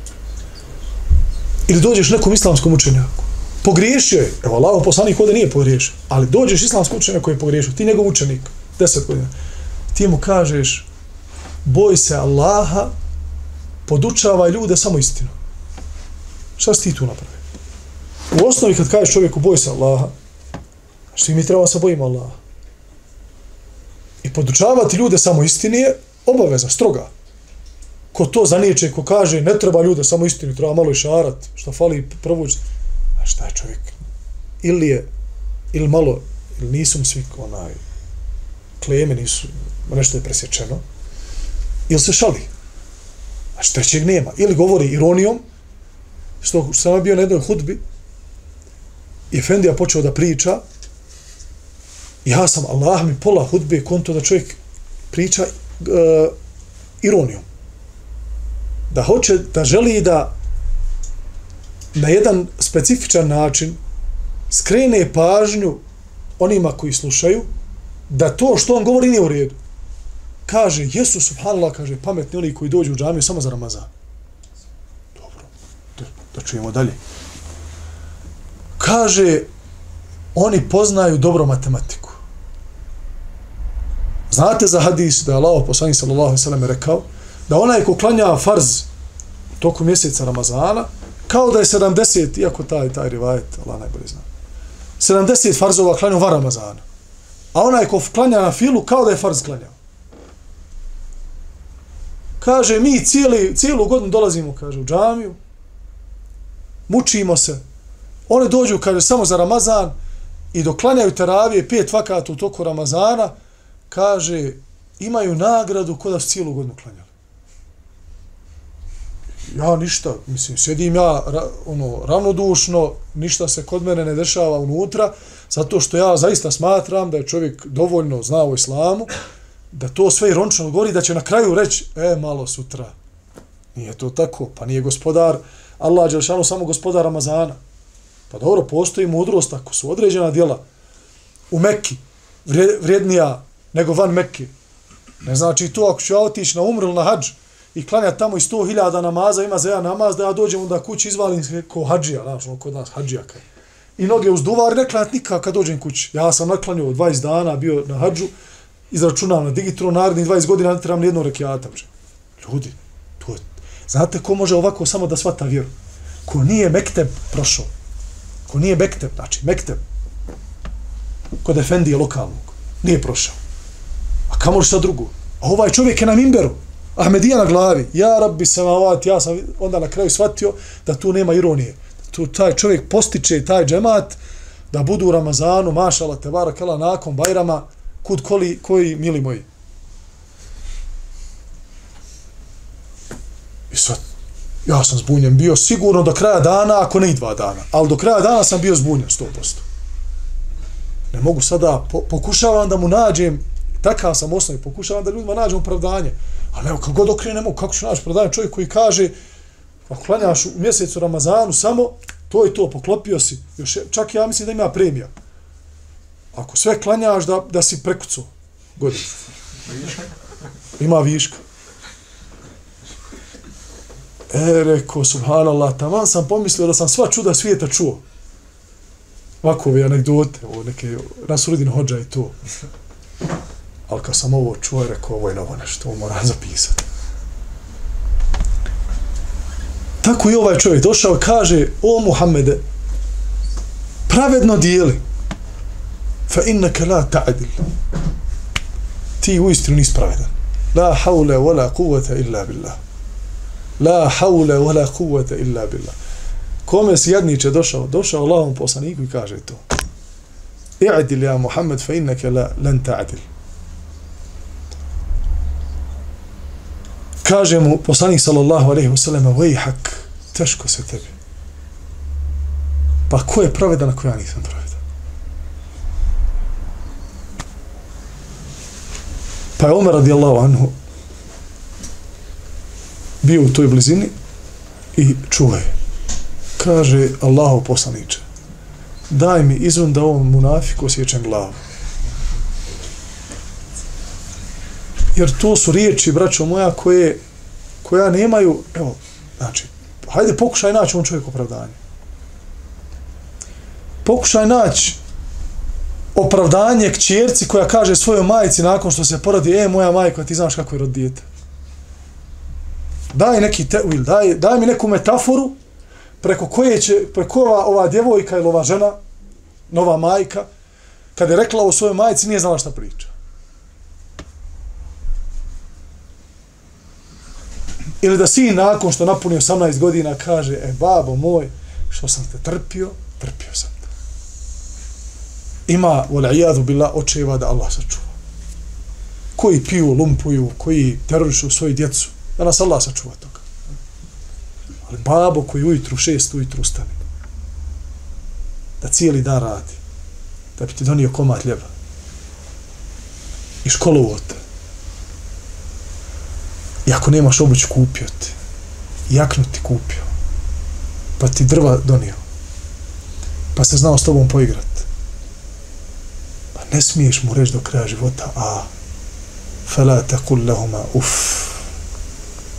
Ili dođeš nekom islamskom učenjaku. Pogriješio je, evo Allahom poslanik ovdje nije pogriješio. Ali dođeš islamskom učenjaku koji je pogriješio. Ti njegov učenik, deset godina. Ti mu kažeš boj se Allaha podučavaj ljude samo istinu. Šta si ti tu napravio? U osnovi kad kažeš čovjeku boj se Allaha, što mi treba se bojimo Allaha. I podučavati ljude samo istini je obaveza, stroga. Ko to zaniječe, ko kaže ne treba ljude samo istinu, treba malo i šarat, što fali provući. A šta je čovjek? Ili je, ili malo, ili nisu svi onaj, kleme nisu, nešto je presječeno, ili se šali. A što trećeg nema. Ili govori ironijom, što sam bio na jednoj hudbi, i Efendija počeo da priča, ja sam, Allah mi pola hudbe konto da čovjek priča e, ironijom. Da hoće, da želi da na jedan specifičan način skrene pažnju onima koji slušaju, da to što on govori nije u redu kaže, jesu subhanallah, kaže, pametni oni koji dođu u džamiju samo za Ramazan. Dobro, da, da čujemo dalje. Kaže, oni poznaju dobro matematiku. Znate za hadis da je Allah poslanik sallallahu sallam rekao da onaj ko klanja farz toku mjeseca Ramazana kao da je 70, iako taj, taj rivajet, Allah najbolje zna, 70 farzova klanjao van Ramazana. A onaj ko klanja na filu kao da je farz klanjao kaže mi cijeli, cijelu godinu dolazimo kaže u džamiju mučimo se. One dođu, kaže, samo za Ramazan i doklanjaju teravije pet vakata u toku Ramazana, kaže, imaju nagradu kod da su cijelu godinu klanjali. Ja ništa, mislim, sjedim ja ra, ono, ravnodušno, ništa se kod mene ne dešava unutra, zato što ja zaista smatram da je čovjek dovoljno znao o islamu, da to sve ironično govori, da će na kraju reći, e, malo sutra. Nije to tako, pa nije gospodar, Allah Đelšanu samo gospodar Ramazana. Pa dobro, postoji mudrost, ako su određena djela u Mekki, vrijednija nego van Mekke. Ne znači to, ako ću ja otići na umr na hađ i klanja tamo i sto hiljada namaza, ima za jedan namaz, da ja dođem onda kući izvalim se ko hađija, znači ono kod nas hađija kaj. I noge uz duvar, ne klanjati nikak kad dođem kući. Ja sam naklanio 20 dana, bio na hađu, izračunam na digitru, narednih 20 godina ne trebam ni jednog rekiata. Ljudi, to je... Znate ko može ovako samo da svata vjeru? Ko nije Mekteb prošao. Ko nije Mekteb, znači Mekteb. Kod Efendije lokalnog. Nije prošao. A kamo li šta drugo? A ovaj čovjek je na mimberu. Ahmedija na glavi. Ja rabbi se mavat, ja sam onda na kraju shvatio da tu nema ironije. Tu taj čovjek postiče taj džemat da budu u Ramazanu, mašala te barakala, nakon Bajrama, kud koli, koji, mili moji. I sad, ja sam zbunjen bio sigurno do kraja dana, ako ne i dva dana. Ali do kraja dana sam bio zbunjen, 100%. Ne mogu sada, po, pokušavam da mu nađem, takav sam osnovi, pokušavam da ljudima nađem opravdanje. Ali evo, kako god okrenemo, kako ću naći opravdanje čovjek koji kaže, ako klanjaš u mjesecu Ramazanu, samo to i to, poklopio si. Još, čak ja mislim da ima premija. Ako sve klanjaš da, da si prekucao godinu. Ima viška. E, reko, subhanallah, taman sam pomislio da sam sva čuda svijeta čuo. Ovako ove anegdote, ovo neke rasuridin hođa i to. Ali kad sam ovo čuo, rekao, ovo je novo nešto, ovo moram zapisati. Tako i ovaj čovjek došao kaže, o Muhammede, pravedno dijeli, fa innaka la ta'dil. Ti u istinu nisi pravedan. La haule wa la kuvvete illa billah. La haule wa la kuvvete illa billah. Kome si jedniče došao? Došao Allahom poslaniku i kaže to. I'adil ja Muhammed fa inneke la lan ta'adil. Kaže mu poslanik sallallahu alejhi ve sellem: "Vejhak, teško se tebi." Pa ko je pravedan ako ja nisam pravedan? Pa je Omer radijallahu anhu bio u toj blizini i čuje. Kaže Allahu poslaniče, daj mi izvan da ovom munafiku osjećam glavu. Jer to su riječi, braćo moja, koje, koja nemaju, evo, znači, hajde pokušaj naći on čovjek opravdanje. Pokušaj naći opravdanje kćerci koja kaže svojoj majici nakon što se porodi, e, moja majka, ti znaš kako je rod dijete. Daj neki tevil, daj, daj mi neku metaforu preko koje će, preko ova, ova djevojka ili ova žena, nova majka, kad je rekla o svojoj majici, nije znala šta priča. Ili da sin nakon što napuni 18 godina kaže, e, babo moj, što sam te trpio, trpio sam ima volajadu bila očeva da Allah sačuva. Koji piju, lumpuju, koji terorišu svoju djecu, da nas Allah sačuva toga. Ali babo koji ujutru, šest ujutru ustane, da cijeli dan radi, da bi ti donio komad ljeba i školu te. I ako nemaš obuću, kupio ti. I jaknu ti kupio. Pa ti drva donio. Pa se znao s tobom poigrati pa ne smiješ mu reći do kraja života, a fela takul lahuma uf.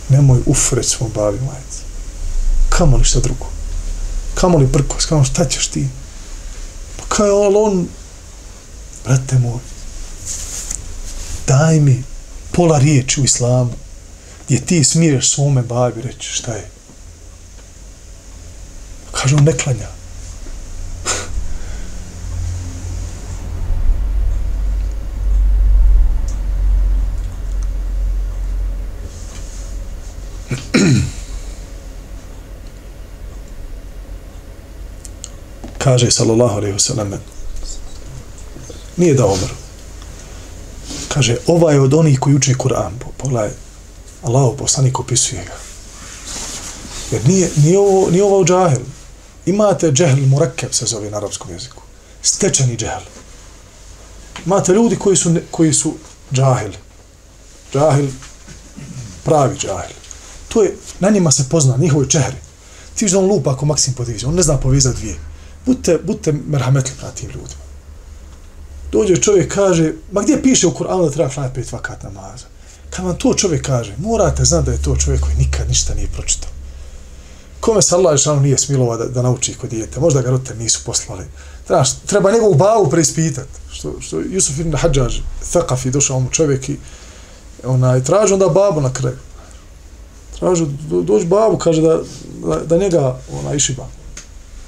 Nemoj ufret svom babi majici. Kamo li šta drugo? Kamo li prkos? Kamo šta ćeš ti? Pa kaj on, on, brate moj, daj mi pola riječi u islamu gdje ti smiješ svome babi reći šta je. Kaže on ne klanja. Kaže sallallahu alaihi wasallam nije da Omer kaže ovaj je od onih koji uče Kur'an pogledaj Allahu poslanik opisuje ga. Jer nije, nije, ovo, nije ovo džahil imate džehl murakkab se zove na arapskom jeziku. Stečeni džehl. Imate ljudi koji su, koji su džahil džahil pravi džahil to je, na njima se pozna njihovoj čehri. Ti što on lupa ako maksim podivizi on ne zna povezati dvije budite, budite merhametli prema tim ljudima dođe čovjek kaže, ma gdje piše u Kur'anu da treba klanjati pet vakat namaza? Kad vam to čovjek kaže, morate znati da je to čovjek koji nikad ništa nije pročitao. Kome se Allah šanu nije smilova da, da nauči kod dijete, možda ga rote nisu poslali. Treba, treba njegovu bavu preispitati. Što, što Jusuf ibn Hadžaž, thaqaf i došao mu čovjek i onaj, traži onda babu na kraju. Traži, do, dođi babu, kaže da, da, da njega ona išiba.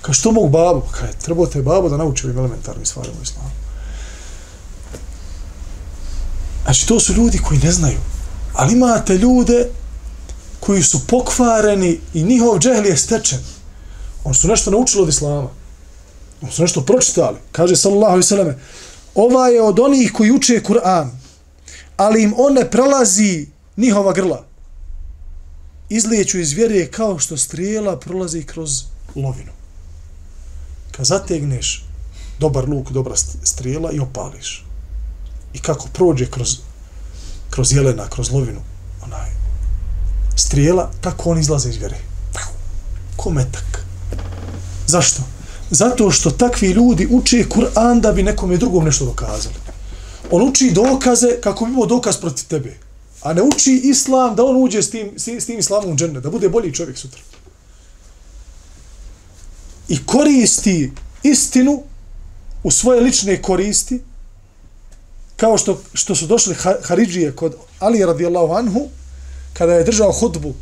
Kaže, što mogu babu? Kaže, trebate babo da nauči ovim elementarnim stvarima u islamu. Znači, to su ljudi koji ne znaju. Ali imate ljude koji su pokvareni i njihov džehl je stečen. On su nešto naučili od Islama. On su nešto pročitali. Kaže, sallallahu alaihi sallam, ova je od onih koji uče Kur'an, ali im on ne prelazi njihova grla. Izlijeću iz vjere kao što strijela prolazi kroz lovinu. Kad zategneš dobar luk, dobra strijela i opališ i kako prođe kroz, kroz jelena, kroz lovinu, onaj, strijela, tako on izlaze iz vjere. Ko metak. Zašto? Zato što takvi ljudi uče Kur'an da bi nekom drugom nešto dokazali. On uči dokaze kako bi imao dokaz protiv tebe. A ne uči islam da on uđe s tim, s tim islamom u džene, da bude bolji čovjek sutra. I koristi istinu u svoje lične koristi, kao što, što su došli Haridžije kod Ali radijallahu anhu, kada je držao hudbu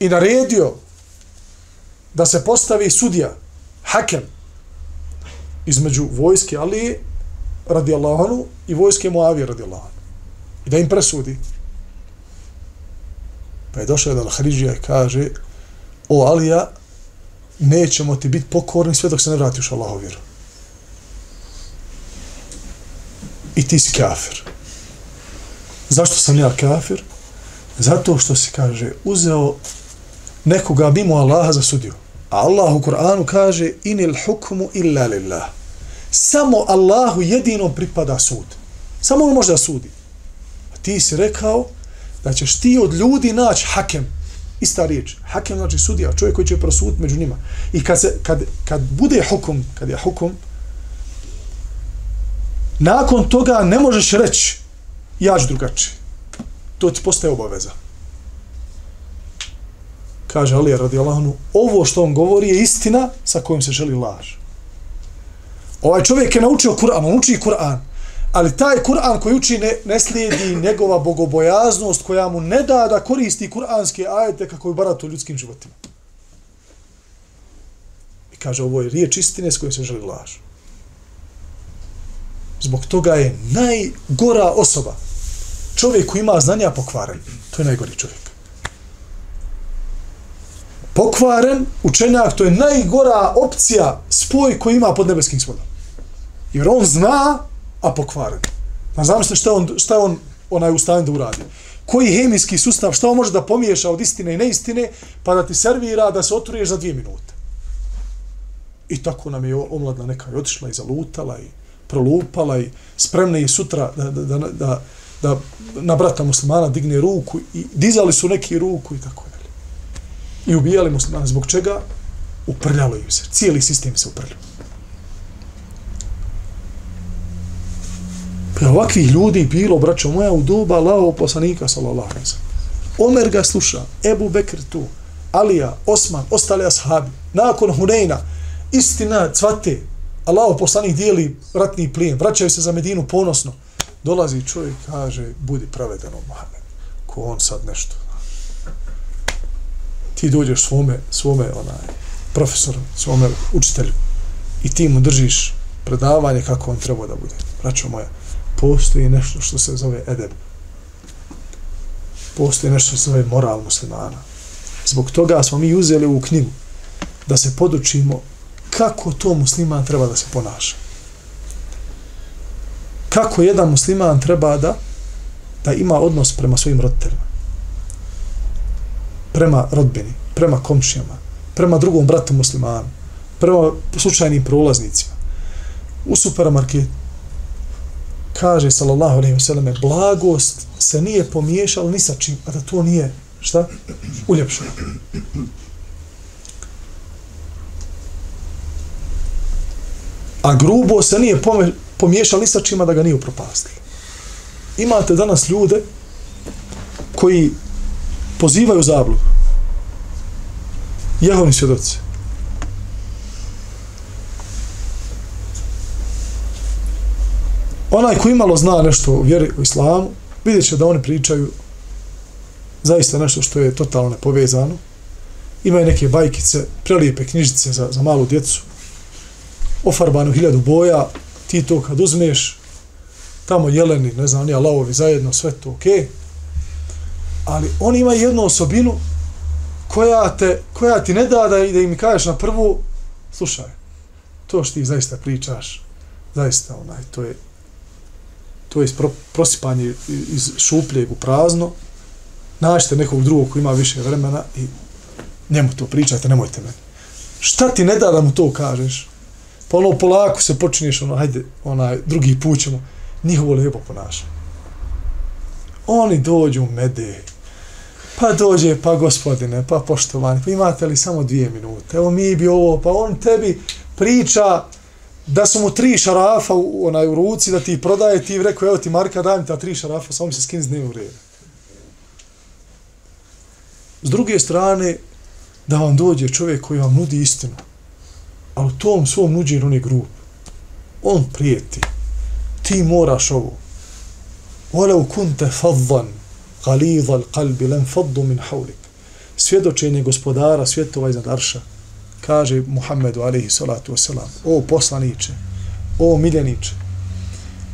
i naredio da se postavi sudija, hakem, između vojske Ali radijallahu anhu i vojske Muavije radijallahu anhu. I da im presudi. Pa je došao jedan Haridžija i kaže, o Alija, nećemo ti biti pokorni sve dok se ne vratiš Allahov vjeru. i ti si kafir. Zašto sam ja kafir? Zato što se kaže, uzeo nekoga mimo Allaha za sudiju. A Allah u Kur'anu kaže, inil hukmu illa lillah. Samo Allahu jedino pripada sud. Samo on može da sudi. A ti si rekao da ćeš ti od ljudi naći hakem. Ista riječ. Hakem znači sudija, čovjek koji će prosuditi među njima. I kad, se, kad, kad bude hukum, kad je hukum, nakon toga ne možeš reći ja ću drugačije. To ti postaje obaveza. Kaže Ali radi Allahonu, ovo što on govori je istina sa kojom se želi laž. Ovaj čovjek je naučio Kur'an, on uči Kur'an, ali taj Kur'an koji uči ne, ne slijedi njegova bogobojaznost koja mu ne da da koristi kur'anske ajete kako je barato ljudskim životima. I kaže, ovo je riječ istine s kojom se želi laž. Zbog toga je najgora osoba. Čovjek koji ima znanja pokvaren. To je najgori čovjek. Pokvaren učenjak, to je najgora opcija spoj koji ima pod nebeskim svodom. Jer on zna, a pokvaren. Na znam šta on, šta on onaj u stanju da uradi. Koji hemijski sustav, šta on može da pomiješa od istine i neistine, pa da ti servira da se otruješ za dvije minute. I tako nam je omladna neka je otišla i zalutala i prolupala i spremna je sutra da, da, da, da, da na brata muslimana digne ruku i dizali su neki ruku i tako dalje. I ubijali muslimana. Zbog čega? Uprljalo im se. Cijeli sistem se uprljao. Pa ovakvih ljudi bilo, braćo moja, u doba lao poslanika, sallallahu alaihi Omer ga sluša, Ebu Bekr tu, Alija, Osman, ostali ashabi, nakon Huneyna, istina, cvate, Allah poslanik dijeli ratni plijen, vraćaju se za Medinu ponosno. Dolazi čovjek, kaže, budi pravedan o Mohamed. Ko on sad nešto. Ti dođeš svome, svome onaj, profesoru, svome učitelju i ti mu držiš predavanje kako on treba da bude. Braćo moja, postoji nešto što se zove edeb. Postoji nešto što se zove moral muslimana. Zbog toga smo mi uzeli u knjigu da se podučimo kako to musliman treba da se ponaša. Kako jedan musliman treba da da ima odnos prema svojim roditeljima. Prema rodbini, prema komšijama, prema drugom bratu muslimanu, prema slučajnim prolaznicima. U supermarketu kaže sallallahu alejhi ve selleme blagost se nije pomiješala ni sa čim a da to nije šta? Uljepšano a grubo se nije pomiješala ni sa čima da ga nije upropastilo imate danas ljude koji pozivaju zabludu. Jehovni svjedoci. Onaj ko imalo zna nešto u vjeri u islamu, vidjet će da oni pričaju zaista nešto što je totalno nepovezano. Imaju neke bajkice, prelijepe knjižice za, za malu djecu, ofarbanu hiljadu boja, ti to kad uzmeš, tamo jeleni, ne znam, nija lavovi zajedno, sve to okej. Okay. Ali on ima jednu osobinu koja, te, koja ti ne da da, da im kažeš na prvu, slušaj, to što ti zaista pričaš, zaista onaj, to je to je prosipanje iz šupljeg u prazno, nađete nekog drugog koji ima više vremena i njemu to pričate, nemojte meni. Šta ti ne da da mu to kažeš? Pa ono polako se počinješ, ono, hajde, onaj, drugi put ćemo, njihovo lijepo ponaša. Oni dođu u mede, pa dođe, pa gospodine, pa poštovani, pa imate li samo dvije minute, evo mi bi ovo, pa on tebi priča, da su mu tri šarafa u, onaj, u ruci da ti prodaje, ti rekao, evo ti Marka, daj mi ta tri šarafa, samo se skin z dnevnog reda. S druge strane, da vam dođe čovjek koji vam nudi istinu, a u tom svom nuđenju on je grup. On prijeti. Ti moraš ovo. Walau kunte faddan, galidha kalbi, len faddu min haulik. Svjedočenje gospodara svjetova iznad Arša kaže Muhammedu alaihi salatu wasalam, o poslaniče, o miljeniče,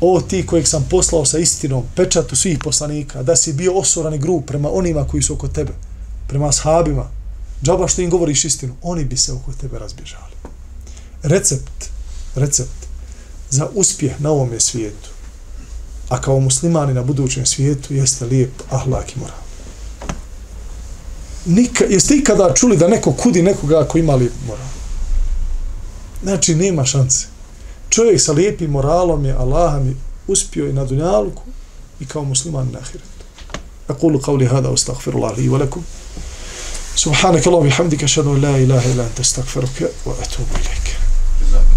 o ti kojeg sam poslao sa istinom, pečatu svih poslanika, da si bio osoran i grub prema onima koji su oko tebe, prema sahabima, džaba što im govoriš istinu, oni bi se oko tebe razbježali. Recept, recept za uspjeh na ovome svijetu, a kao muslimani na budućem svijetu, jeste lijep ahlak i moral. Nika, jeste ikada čuli da neko kudi nekoga ako ima lijep moral? Znači, nema šanse. Čovjek sa lijepim moralom je Allah mi uspio i na dunjalku i kao musliman na ahiretu. أقول قولي هذا واستغفر الله لي ولكم سبحانك اللهم وبحمدك اشهد ان لا اله الا انت استغفرك واتوب اليك